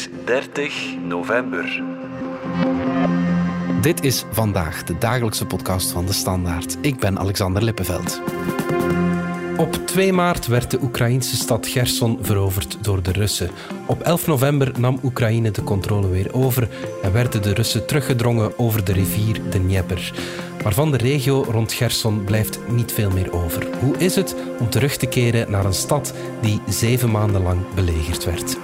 is 30 november. Dit is vandaag de dagelijkse podcast van de Standaard. Ik ben Alexander Lippenveld. Op 2 maart werd de Oekraïnse stad Gerson veroverd door de Russen. Op 11 november nam Oekraïne de controle weer over en werden de Russen teruggedrongen over de rivier de Dnieper. Maar van de regio rond Gerson blijft niet veel meer over. Hoe is het om terug te keren naar een stad die zeven maanden lang belegerd werd?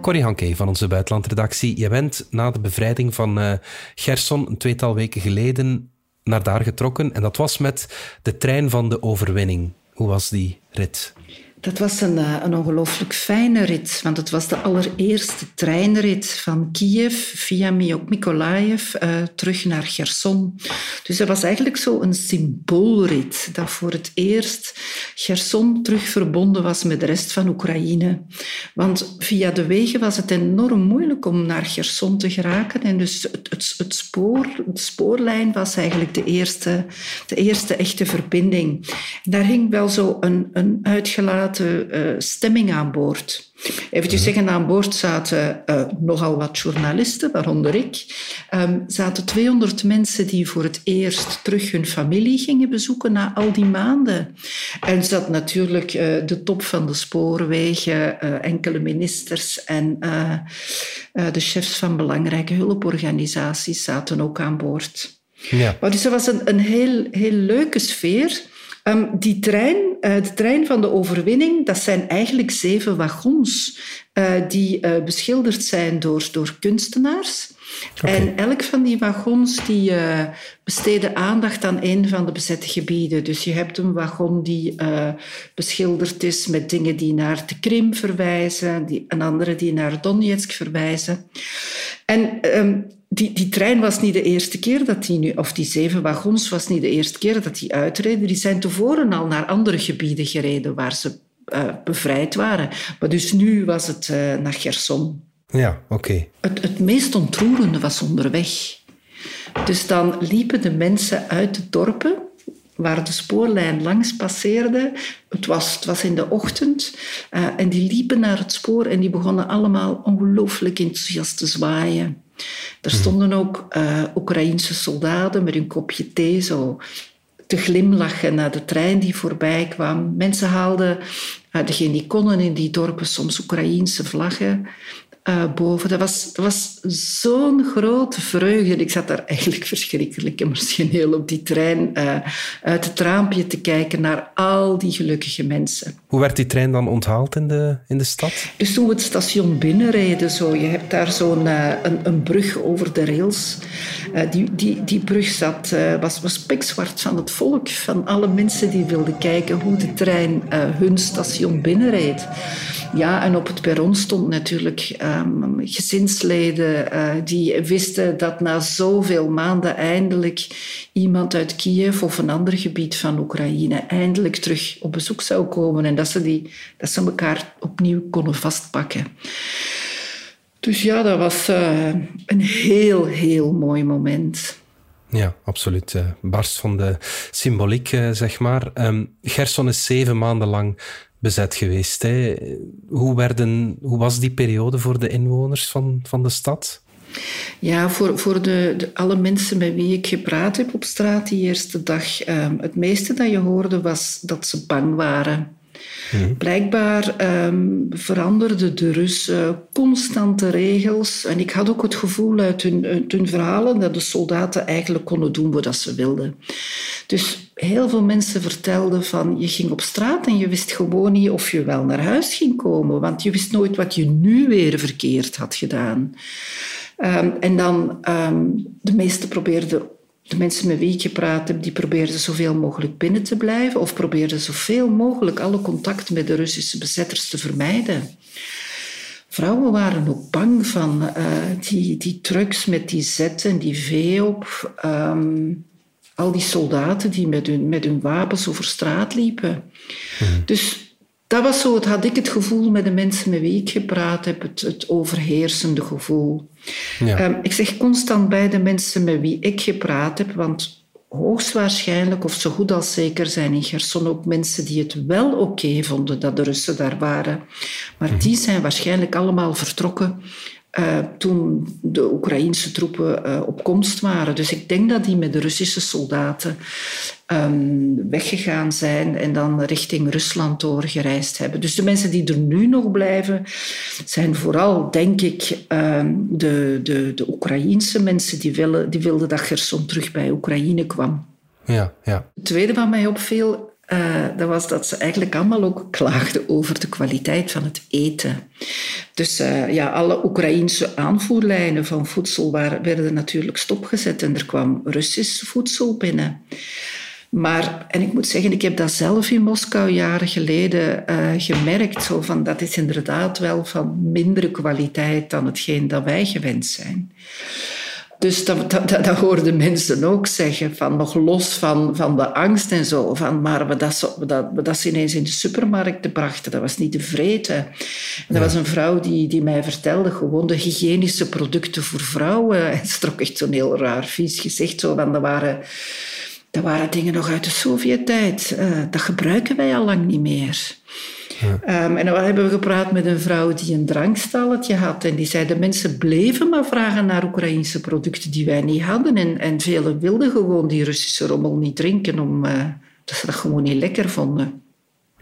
Corrie Hanke van onze buitenlandredactie. Je bent na de bevrijding van uh, Gerson een tweetal weken geleden naar daar getrokken. En dat was met de trein van de overwinning. Hoe was die rit? Dat was een, eh, een ongelooflijk fijne rit, want het was de allereerste treinrit van Kiev via Mykolaiv uh, terug naar Gerson. Dus dat was eigenlijk zo een symboolrit, dat voor het eerst Gerson terug verbonden was met de rest van Oekraïne. Want via de wegen was het enorm moeilijk om naar Gerson te geraken. En dus het, het, spoor, de spoorlijn was eigenlijk de eerste, de eerste echte verbinding. daar hing wel zo een, een uh, stemming aan boord. Even zeggen, aan boord zaten uh, nogal wat journalisten, waaronder ik. Um, zaten 200 mensen die voor het eerst terug hun familie gingen bezoeken na al die maanden. En zat natuurlijk uh, de top van de spoorwegen, uh, enkele ministers en de chefs van belangrijke hulporganisaties zaten ook aan boord. Ja. Maar dus dat was een, een heel, heel leuke sfeer. Um, die trein, uh, de trein van de overwinning, dat zijn eigenlijk zeven wagons uh, die uh, beschilderd zijn door, door kunstenaars. Okay. En elk van die wagons die besteden aandacht aan een van de bezette gebieden. Dus je hebt een wagon die beschilderd is met dingen die naar de Krim verwijzen, die, een andere die naar Donetsk verwijzen. En um, die, die trein was niet de eerste keer dat die nu, of die zeven wagons was niet de eerste keer dat die uitreden. Die zijn tevoren al naar andere gebieden gereden waar ze uh, bevrijd waren. Maar dus nu was het uh, naar Gerson. Ja, oké. Okay. Het, het meest ontroerende was onderweg. Dus dan liepen de mensen uit de dorpen waar de spoorlijn langs passeerde. Het was, het was in de ochtend. Uh, en die liepen naar het spoor en die begonnen allemaal ongelooflijk enthousiast te zwaaien. Er stonden ook uh, Oekraïnse soldaten met een kopje thee zo te glimlachen naar de trein die voorbij kwam. Mensen haalden, uh, degene die konden in die dorpen, soms Oekraïense vlaggen uh, boven. Dat was, dat was zo'n grote vreugde. Ik zat daar eigenlijk verschrikkelijk emotioneel op die trein uh, uit het raampje te kijken naar al die gelukkige mensen. Hoe werd die trein dan onthaald in de, in de stad? Dus toen we het station binnenreden, zo, je hebt daar zo'n uh, een, een brug over de rails. die, die, die brug zat, was, was pikzwart van het volk, van alle mensen die wilden kijken hoe de trein hun station binnenreed. Ja, en op het perron stond natuurlijk um, gezinsleden die wisten dat na zoveel maanden eindelijk iemand uit Kiev of een ander gebied van Oekraïne eindelijk terug op bezoek zou komen en dat ze, die, dat ze elkaar opnieuw konden vastpakken. Dus ja, dat was uh, een heel, heel mooi moment. Ja, absoluut. Uh, barst van de symboliek, zeg maar. Um, Gerson is zeven maanden lang bezet geweest. Hè. Hoe, werden, hoe was die periode voor de inwoners van, van de stad? Ja, voor, voor de, de, alle mensen met wie ik gepraat heb op straat die eerste dag, um, het meeste dat je hoorde was dat ze bang waren. Mhm. Blijkbaar um, veranderden de Russen constante regels. En ik had ook het gevoel uit hun, hun verhalen dat de soldaten eigenlijk konden doen wat ze wilden. Dus heel veel mensen vertelden van je ging op straat en je wist gewoon niet of je wel naar huis ging komen, want je wist nooit wat je nu weer verkeerd had gedaan. Um, en dan, um, de meesten probeerden de mensen met wie ik gepraat heb, die probeerden zoveel mogelijk binnen te blijven of probeerden zoveel mogelijk alle contact met de Russische bezetters te vermijden. Vrouwen waren ook bang van uh, die, die trucks met die Z en die V op. Um, al die soldaten die met hun, met hun wapens over straat liepen. Dus dat was zo, het had ik het gevoel met de mensen met wie ik gepraat heb, het, het overheersende gevoel. Ja. Ehm, ik zeg constant bij de mensen met wie ik gepraat heb, want hoogstwaarschijnlijk of zo goed als zeker zijn in Gerson ook mensen die het wel oké vonden dat de Russen daar waren. Maar die zijn waarschijnlijk allemaal vertrokken uh, toen de Oekraïnse troepen uh, op komst waren. Dus ik denk dat die met de Russische soldaten um, weggegaan zijn en dan richting Rusland doorgereisd hebben. Dus de mensen die er nu nog blijven, zijn vooral, denk ik, um, de, de, de Oekraïense mensen die, willen, die wilden dat Gerson terug bij Oekraïne kwam. Ja, ja. Het tweede wat mij opviel, uh, dat was dat ze eigenlijk allemaal ook klaagden over de kwaliteit van het eten. Dus uh, ja, alle Oekraïense aanvoerlijnen van voedsel waren, werden natuurlijk stopgezet en er kwam Russisch voedsel binnen. Maar, en ik moet zeggen, ik heb dat zelf in Moskou jaren geleden uh, gemerkt. Zo van, dat is inderdaad wel van mindere kwaliteit dan hetgeen dat wij gewend zijn. Dus dat, dat, dat, hoorden mensen ook zeggen, van nog los van, van de angst en zo. Van, maar we dat, dat, we dat ze ineens in de supermarkten brachten, dat was niet te vreten. En dat was een vrouw die, die mij vertelde, gewoon de hygiënische producten voor vrouwen. En ze trok echt zo'n heel raar, vies gezicht. Zo, van, dat, waren, dat waren dingen nog uit de Sovjet-tijd. Uh, dat gebruiken wij al lang niet meer. Um, en dan hebben we gepraat met een vrouw die een drankstalletje had. En die zei, de mensen bleven maar vragen naar Oekraïnse producten die wij niet hadden. En, en velen wilden gewoon die Russische rommel niet drinken, omdat uh, ze dat gewoon niet lekker vonden.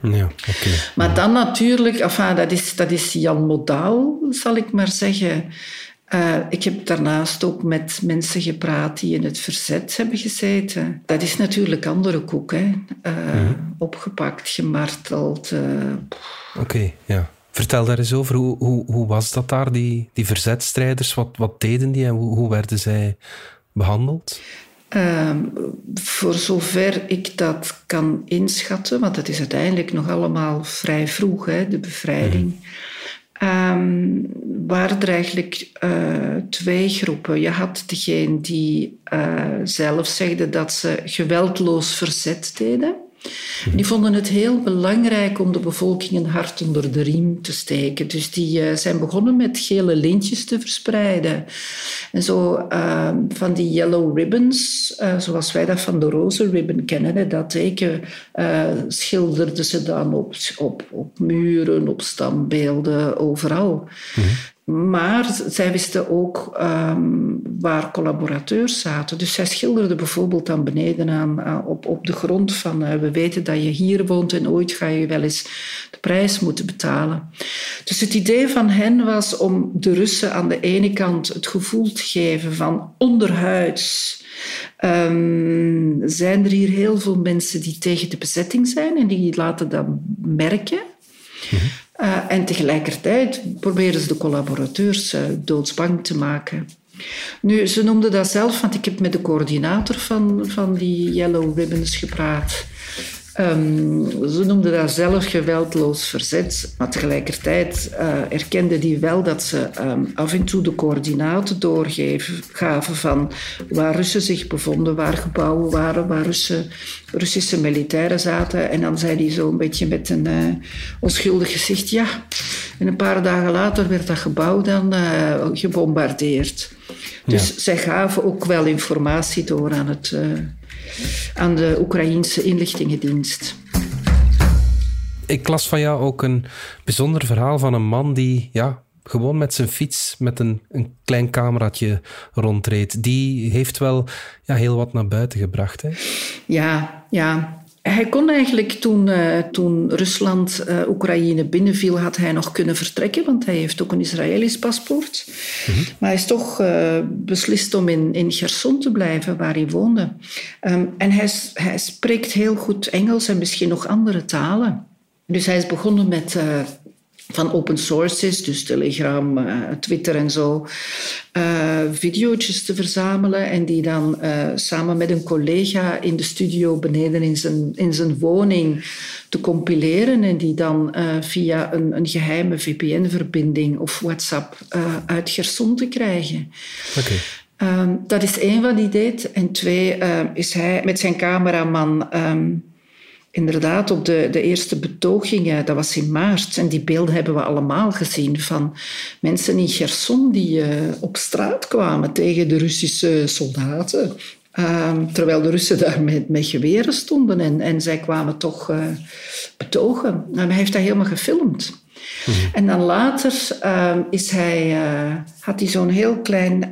Ja, okay. Maar dan natuurlijk, enfin, dat, is, dat is Jan Modaal, zal ik maar zeggen. Uh, ik heb daarnaast ook met mensen gepraat die in het verzet hebben gezeten. Dat is natuurlijk andere koek, hè. Uh, mm. Opgepakt, gemarteld. Uh, Oké, okay, ja. Vertel daar eens over. Hoe, hoe, hoe was dat daar, die, die verzetstrijders? Wat, wat deden die en hoe, hoe werden zij behandeld? Ehm, voor zover ik dat kan inschatten, want het is uiteindelijk nog allemaal vrij vroeg, hè, de bevrijding. Mm um, waren er eigenlijk uh, twee groepen. Je had degene die uh, zelf zegden dat ze geweldloos verzet deden. Die vonden het heel belangrijk om de bevolking een hart onder de riem te steken. Dus die uh, zijn begonnen met gele lintjes te verspreiden. En zo uh, van die yellow ribbons, uh, zoals wij dat van de roze ribbon kennen, dat teken schilderden ze dan op, op, op muren, op standbeelden, overal. Mm maar zij wisten ook um, waar collaborateurs zaten. Dus zij schilderden bijvoorbeeld dan beneden aan, op, op de grond van uh, we weten dat je hier woont en ooit ga je wel eens de prijs moeten betalen. Dus het idee van hen was om de Russen aan de ene kant het gevoel te geven van onderhuids. Um, zijn er hier heel veel mensen die tegen de bezetting zijn en die laten dat merken. Mm uh, en tegelijkertijd proberen ze de collaborateurs uh, doodsbang te maken. Nu, ze noemden dat zelf, want ik heb met de coördinator van, van die Yellow Ribbons gepraat. Um, ze noemden dat zelf geweldloos verzet, maar tegelijkertijd uh, erkende die wel dat ze um, af en toe de coördinaten doorgaven van waar Russen zich bevonden, waar gebouwen waren, waar Russen, Russische militairen zaten. En dan zei hij zo een beetje met een uh, onschuldig gezicht, ja. En een paar dagen later werd dat gebouw dan uh, gebombardeerd. Dus zij gaven ook wel informatie door aan het aan de Oekraïense inlichtingendienst. Ik las van jou ook een bijzonder verhaal van een man die ja, gewoon met zijn fiets met een, een klein cameraatje rondreed. Die heeft wel ja, heel wat naar buiten gebracht. Hè? Ja, ja. Hij kon eigenlijk toen, uh, toen Rusland uh, Oekraïne binnenviel, had hij nog kunnen vertrekken, want hij heeft ook een Israëlisch paspoort. Mm -hmm. Maar hij is toch uh, beslist om in, in Gerson te blijven, waar hij woonde. Um, en hij, hij spreekt heel goed Engels en misschien nog andere talen. Dus hij is begonnen met van open sources, dus Telegram, uh, Twitter en zo, uh, video's te verzamelen en die dan uh, samen met een collega in de studio beneden in zijn, in zijn woning te compileren en die dan via een, een geheime VPN-verbinding of WhatsApp uit Gerson te krijgen. Okay. Ehm, dat is één wat hij deed. En twee ehm, is hij met zijn cameraman ehm, inderdaad op de, de eerste betogingen, dat was in maart. En die beelden hebben we allemaal gezien van mensen in Gerson die uh, op straat kwamen tegen de Russische soldaten. terwijl de Russen daar met, met geweren stonden en, en zij kwamen toch uh, betogen. En hij heeft dat helemaal gefilmd. Mhm. En dan later uh, is hij, uh, had hij zo'n heel klein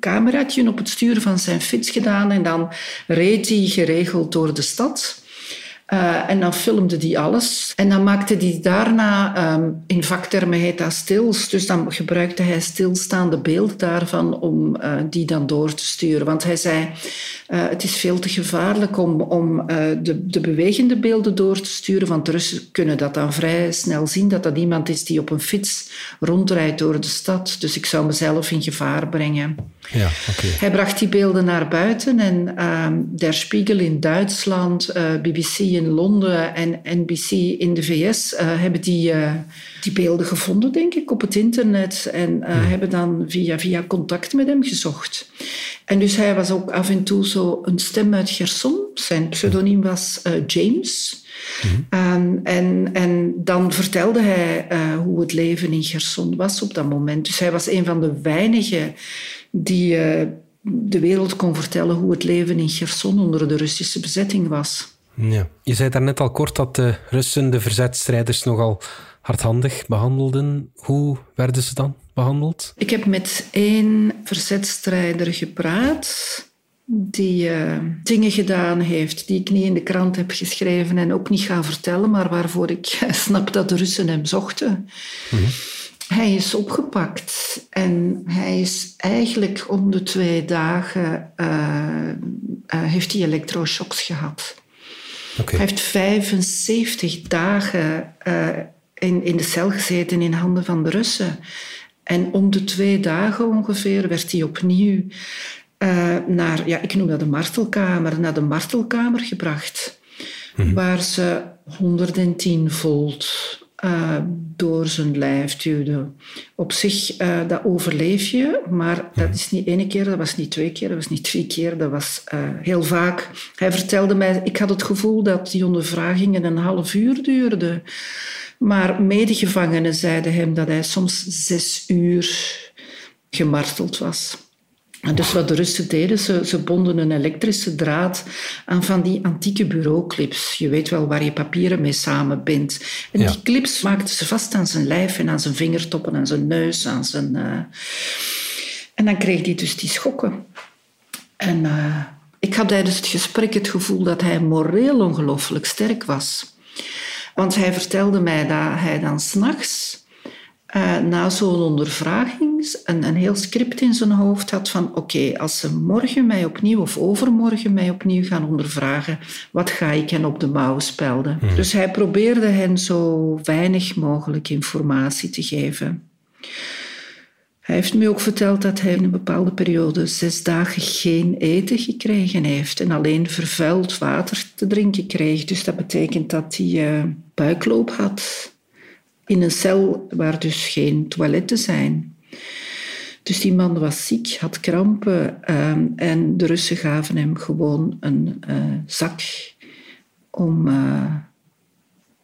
cameraatje op het stuur van zijn fiets gedaan. En dan reed hij geregeld door de stad. Uh, en dan filmde hij alles. En dan maakte hij daarna, um, in vaktermen heet dat stils, dus dan gebruikte hij stilstaande beelden daarvan om uh, die dan door te sturen. Want hij zei, uh, het is veel te gevaarlijk om, om de, de bewegende beelden door te sturen, want de Russen kunnen dat dan vrij snel zien, dat dat iemand is die op een fiets rondrijdt door de stad. Dus ik zou mezelf in gevaar brengen. Ja, okay. Hij bracht die beelden naar buiten en ehm, Der Spiegel in Duitsland, BBC in Londen en NBC in de VS uh, eh, hebben die, uh, die beelden gevonden, denk ik, op het internet. En uh, hebben dan via, via contact met hem gezocht. En dus hij was ook af en toe zo een stem uit Gerson. Zijn pseudoniem was James. Mm um, en, en dan vertelde hij hoe het leven in Gerson was op dat moment. Dus hij was een van de weinigen die de wereld kon vertellen hoe het leven in Gerson onder de Russische bezetting was. Ja. Je zei daarnet al kort dat de Russen de verzetstrijders nogal hardhandig behandelden. Hoe werden ze dan behandeld? Ik heb met één verzetstrijder gepraat die uh, dingen gedaan heeft die ik niet in de krant heb geschreven en ook niet ga vertellen, maar waarvoor ik snap dat de Russen hem zochten. Mm -hmm. Hij is opgepakt en hij is eigenlijk om de twee dagen uh, uh, heeft hij elektroshocks gehad. Okay. Hij heeft 75 dagen uh, in, in de cel gezeten in handen van de Russen. En om de twee dagen ongeveer werd hij opnieuw uh, naar, ja, ik noem dat de martelkamer, naar de martelkamer gebracht. Mm -hmm. Waar ze 110 volt uh, door zijn lijf duwde. Op zich, uh, dat overleef je, maar dat is niet één keer, dat was niet twee keer, dat was niet drie keer, dat was uh, heel vaak. Hij vertelde mij, ik had het gevoel dat die ondervragingen een half uur duurden. Maar medegevangenen zeiden hem dat hij soms zes uur gemarteld was. En dus wat de Russen deden, ze, ze, bonden een elektrische draad aan van die antieke bureauclips. Je weet wel waar je papieren mee samenbindt. En ja. die clips maakten ze vast aan zijn lijf en aan zijn vingertoppen, aan zijn neus, aan zijn... Uh... En dan kreeg hij dus die schokken. En uh, ik had tijdens het gesprek het gevoel dat hij moreel ongelooflijk sterk was. Want hij vertelde mij dat hij dan s'nachts uh, na zo'n ondervraging een, een heel script in zijn hoofd had van oké, als ze morgen mij opnieuw of overmorgen mij opnieuw gaan ondervragen, wat ga ik hen op de mouw spelden? Hmm. Dus hij probeerde hen zo weinig mogelijk informatie te geven. Hij heeft me ook verteld dat hij in een bepaalde periode zes dagen geen eten gekregen heeft en alleen vervuild water te drinken kreeg. Dus dat betekent dat hij uh, buikloop had in een cel waar dus geen toiletten zijn. Dus die man was ziek, had krampen uh, en de Russen gaven hem gewoon een uh, zak om uh,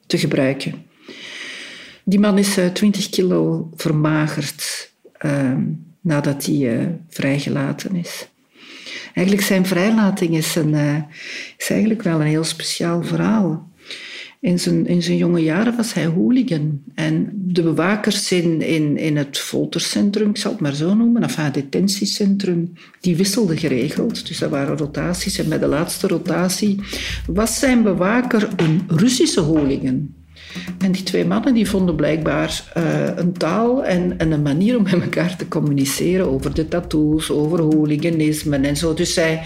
te gebruiken. Die man is 20 kilo vermagerd ehm, nadat hij vrijgelaten is. Eigenlijk zijn vrijlating is, een, is eigenlijk wel een heel speciaal verhaal. In zijn, in zijn jonge jaren was hij hooligan. En de bewakers in, in, in het foltercentrum, ik zal het maar zo noemen, of het detentiecentrum, die wisselden geregeld. Dus dat waren rotaties. En bij de laatste rotatie was zijn bewaker een Russische hooligan. En die twee mannen die vonden blijkbaar uh, een taal en, en, een manier om met elkaar te communiceren over de tattoos, over hooliganisme en zo. Dus zij,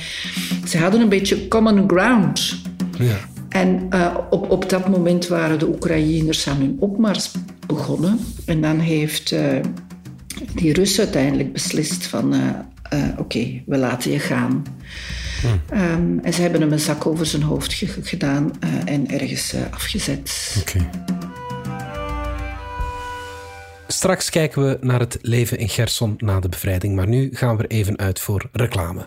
zij hadden een beetje common ground. Ja. En uh, op, op dat moment waren de Oekraïners aan hun opmars begonnen. En dan heeft uh, die Russen uiteindelijk beslist van... Uh, oké, okay, we laten je gaan. Hmm. Um, en ze hebben hem een zak over zijn hoofd gedaan en ergens afgezet. Okay. Straks kijken we naar het leven in Gerson na de bevrijding, maar nu gaan we er even uit voor reclame.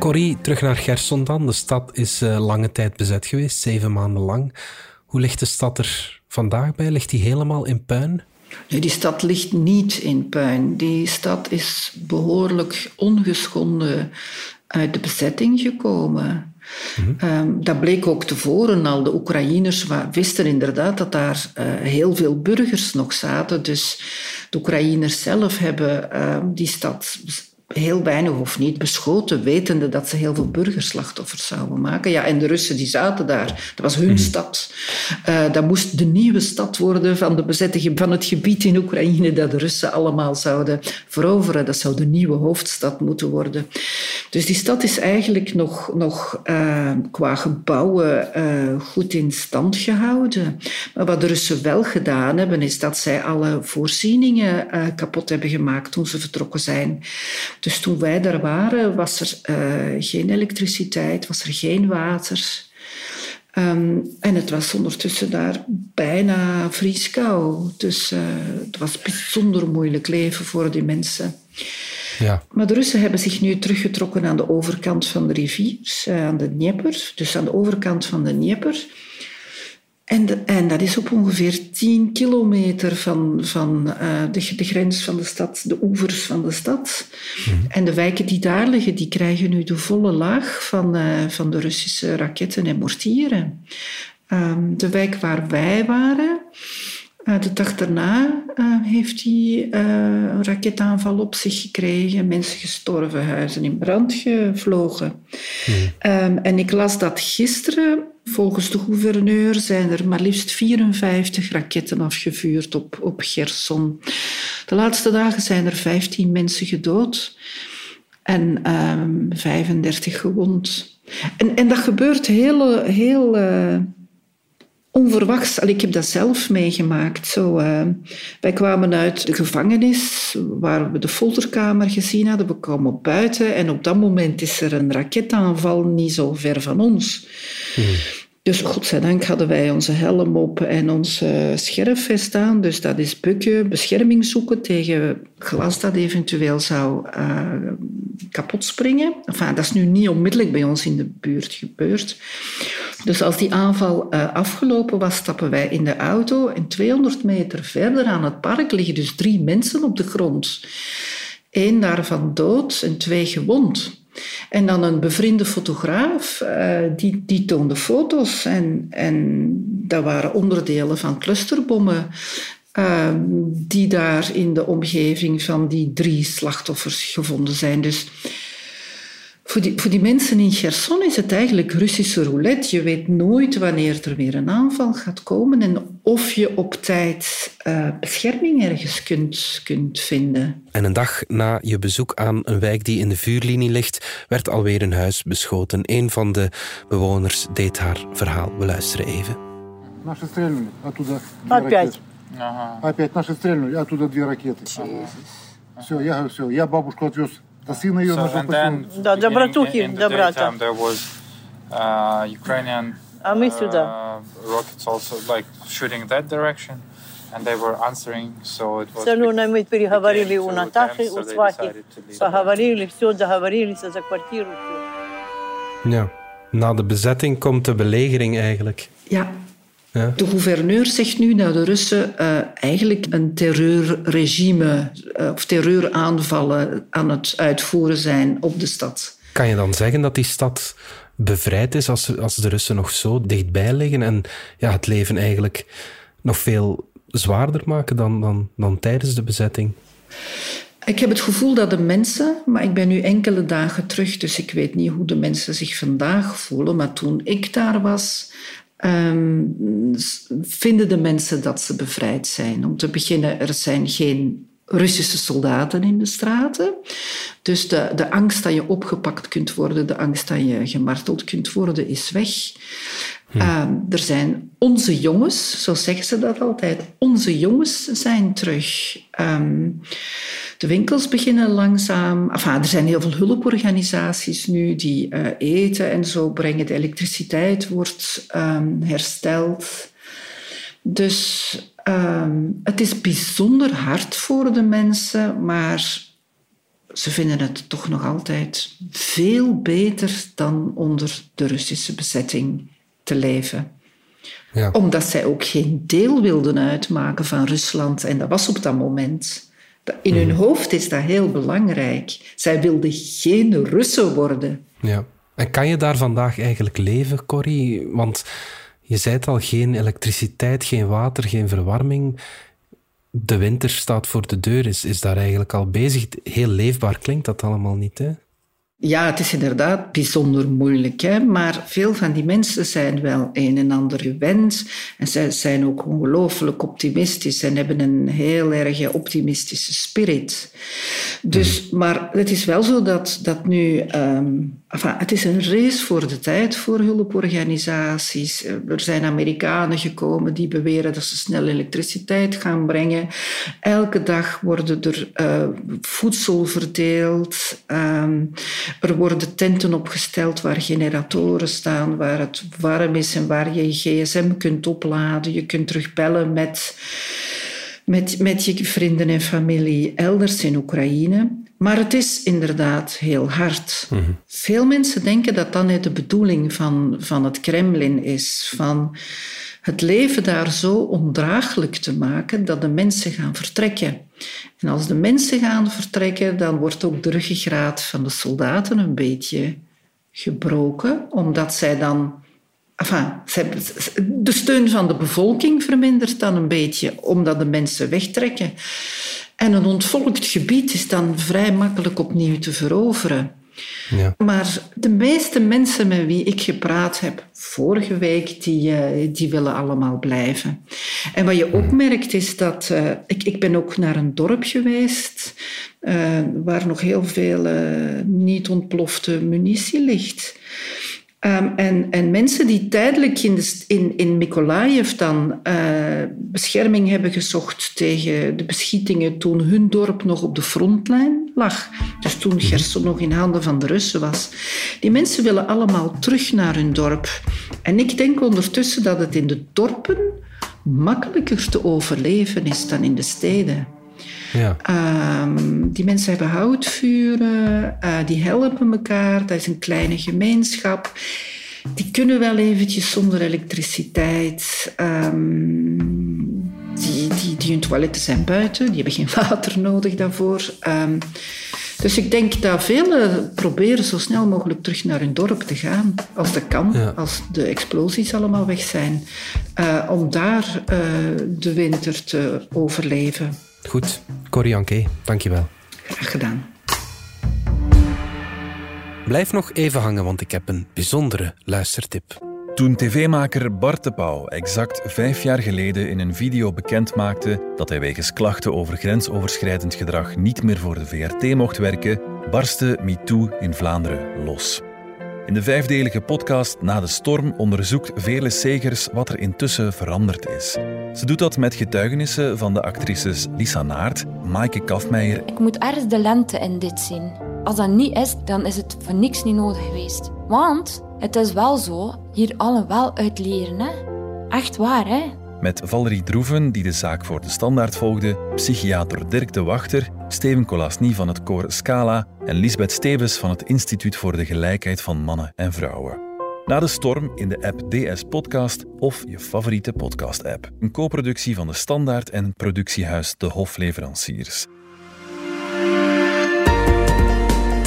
Corrie, terug naar Gerson dan. De stad is uh, lange tijd bezet geweest, zeven maanden lang. Hoe ligt de stad er vandaag bij? Ligt die helemaal in puin? Nee, die stad ligt niet in puin. Die stad is behoorlijk ongeschonden uit de bezetting gekomen. Mm -hmm. dat bleek ook tevoren al. De Oekraïners wisten inderdaad dat daar uh, heel veel burgers nog zaten. Dus de Oekraïners zelf hebben uh, die stad heel weinig of niet beschoten, wetende dat ze heel veel burgerslachtoffers zouden maken. Ja, en de Russen die zaten daar. Dat was hun mhm. stad. Uh, dat moest de nieuwe stad worden van de bezetting van het gebied in Oekraïne dat de Russen allemaal zouden veroveren. Dat zou de nieuwe hoofdstad moeten worden. Dus die stad is eigenlijk nog, nog uh, qua gebouwen uh, goed in stand gehouden. Maar wat de Russen wel gedaan hebben, is dat zij alle voorzieningen kapot hebben gemaakt toen ze vertrokken zijn. Dus toen wij daar waren, was er uh, geen elektriciteit, was er geen water. Um, en het was ondertussen daar bijna vrieskou. Dus uh, het was bijzonder moeilijk leven voor die mensen. Ja. Maar de Russen hebben zich nu teruggetrokken aan de overkant van de rivier, uh, aan de Dnieper. Dus aan de overkant van de Dnieper. En, de, en, dat is op ongeveer 10 kilometer van, van uh, de, de, grens van de stad, de oevers van de stad. Mm -hmm. En de wijken die daar liggen, die krijgen nu de volle laag van, uh, van de Russische raketten en mortieren. Um, de wijk waar wij waren, de dag daarna heeft hij een raketaanval op zich gekregen. Mensen gestorven, huizen in brand gevlogen. Mm -hmm. um, en ik las dat gisteren Volgens de gouverneur zijn er maar liefst 54 raketten afgevuurd op, op Gerson. De laatste dagen zijn er 15 mensen gedood en um, 35 gewond. En, en dat gebeurt heel, heel uh, onverwachts. Ik heb dat zelf meegemaakt. Zo, uh, wij kwamen uit de gevangenis waar we de folterkamer gezien hadden. We kwamen op buiten en op dat moment is er een raketaanval niet zo ver van ons. Hmm. Dus godzijdank hadden wij onze helm op en onze scherfvest aan. Dus dat is bukken, bescherming zoeken tegen glas dat eventueel zou uh, kapot springen. Enfin, dat is nu niet onmiddellijk bij ons in de buurt gebeurd. Dus als die aanval uh, afgelopen was, stappen wij in de auto. En 200 meter verder aan het park liggen dus drie mensen op de grond. Eén daarvan dood en twee gewond. En dan een bevriende fotograaf, uh, die, die toonde foto's. En, en dat waren onderdelen van clusterbommen. Uh, die daar in de omgeving van die drie slachtoffers gevonden zijn. Dus voor die, voor die mensen in Cherson is het eigenlijk Russische roulette. Je weet nooit wanneer er weer een aanval gaat komen en of je op tijd uh, bescherming ergens kunt, kunt vinden. En een dag na je bezoek aan een wijk die in de vuurlinie ligt, werd alweer een huis beschoten. Een van de bewoners deed haar verhaal. We luisteren even. Наши стрельнули, оттуда две Опять? Ага. Опять наши стрельнули, оттуда две ракеты. Все, я говорю, все, я бабушку отвез до сына ее so, then, Да, до братухи, до брата. There was uh, Ukrainian а мы сюда. Uh, rockets also like shooting that direction. And they were answering, so it was... Все равно мы переговорили у Наташи, у свахи. Поговорили, все, договорились за квартиру. Ja, na de bezetting komt de belegering eigenlijk. Ja, ja. De gouverneur zegt nu dat de Russen uh, eigenlijk een terreurregime uh, of terreuraanvallen aan het uitvoeren zijn op de stad. Kan je dan zeggen dat die stad bevrijd is als, als de Russen nog zo dichtbij liggen en ja, het leven eigenlijk nog veel zwaarder maken dan, dan, dan tijdens de bezetting? Ik heb het gevoel dat de mensen, maar ik ben nu enkele dagen terug, dus ik weet niet hoe de mensen zich vandaag voelen, maar toen ik daar was, um, vinden de mensen dat ze bevrijd zijn. Om te beginnen, er zijn geen Russische soldaten in de straten. Dus de, de angst dat je opgepakt kunt worden, de angst dat je gemarteld kunt worden, is weg. Hm. Ehm, er zijn onze jongens, zo zeggen ze dat altijd, onze jongens zijn terug. Um, de winkels beginnen langzaam. Enfin, er zijn heel veel hulporganisaties nu die uh, eten en zo brengen. De elektriciteit wordt um, hersteld. Dus um, het is bijzonder hard voor de mensen, maar ze vinden het toch nog altijd veel beter dan onder de Russische bezetting te leven. Ja. Omdat zij ook geen deel wilden uitmaken van Rusland. En dat was op dat moment. In hun mhm. hoofd is dat heel belangrijk. Zij wilden geen Russen worden. Ja. En kan je daar vandaag eigenlijk leven, Corrie? Want je zei het al, geen elektriciteit, geen water, geen verwarming. De winter staat voor de deur, is, is daar eigenlijk al bezig. Heel leefbaar klinkt dat allemaal niet, hè? Ja, het is inderdaad bijzonder moeilijk. Hè? Maar veel van die mensen zijn wel een en ander gewend. En zij zijn ook ongelooflijk optimistisch en hebben een heel erg optimistische spirit. Dus, mhm. Maar het is wel zo dat, dat nu... Um, enfin, het is een race voor de tijd voor hulporganisaties. Er zijn Amerikanen gekomen die beweren dat ze snel elektriciteit gaan brengen. Elke dag worden er uh, voedsel verdeeld. Um, er worden tenten opgesteld waar generatoren staan, waar het warm is en waar je je gsm kunt opladen. Je kunt terugbellen met, met, met je vrienden en familie elders in Oekraïne. Maar het is inderdaad heel hard. Mhm. Veel mensen denken dat dat net de bedoeling van, van het Kremlin is. Van het leven daar zo ondraaglijk te maken dat de mensen gaan vertrekken. En als de mensen gaan vertrekken, dan wordt ook de ruggengraat van de soldaten een beetje gebroken, omdat zij dan. Enfin, de steun van de bevolking vermindert dan een beetje, omdat de mensen wegtrekken. En een ontvolkt gebied is dan vrij makkelijk opnieuw te veroveren. Ja. Maar de meeste mensen met wie ik gepraat heb vorige week, die, uh, die willen allemaal blijven. En wat je ook mhm. merkt is dat... Uh, ik, ik ben ook naar een dorp geweest uh, waar nog heel veel niet ontplofte munitie ligt. Um, en, en, mensen die tijdelijk in, de, in, in Mykolaiv dan uh, bescherming hebben gezocht tegen de beschietingen toen hun dorp nog op de frontlijn lag, dus toen mhm. Gerson nog in handen van de Russen was, die mensen willen allemaal terug naar hun dorp. En ik denk ondertussen dat het in de dorpen makkelijker te overleven is dan in de steden. Ja. Um, die mensen hebben houtvuren, uh, die helpen elkaar, dat is een kleine gemeenschap. Die kunnen wel eventjes zonder elektriciteit. Um, die, die, die hun toiletten zijn buiten, die hebben geen water nodig daarvoor. Um, dus ik denk dat velen proberen zo snel mogelijk terug naar hun dorp te gaan, als dat kan, als de explosies allemaal weg zijn, uh, om daar uh, de winter te overleven. Goed, Corrie Anke, dankjewel. Graag gedaan. Blijf nog even hangen, want ik heb een bijzondere luistertip. Toen tv-maker Bart de Pauw exact vijf jaar geleden in een video bekend maakte dat hij wegens klachten over grensoverschrijdend gedrag niet meer voor de VRT mocht werken, barstte MeToo in Vlaanderen los. In de vijfdelige podcast Na de Storm onderzoekt Vele Segers wat er intussen veranderd is. Ze doet dat met getuigenissen van de actrices Lisa Naert, Maaike Kafmeijer. Ik moet ergens de lente in dit zien. Als dat niet is, dan is het voor niks niet nodig geweest. Want het is wel zo, hier allen wel uit leren. Hè? Echt waar, hè? Met Valerie Droeven, die de zaak voor de standaard volgde, psychiater Dirk de Wachter, Steven Colasny van het koor Scala en Lisbeth Stevens van het Instituut voor de Gelijkheid van Mannen en Vrouwen. Na de storm in de app DS Podcast of je favoriete podcast-app. Een co-productie van de Standaard en productiehuis De Hofleveranciers.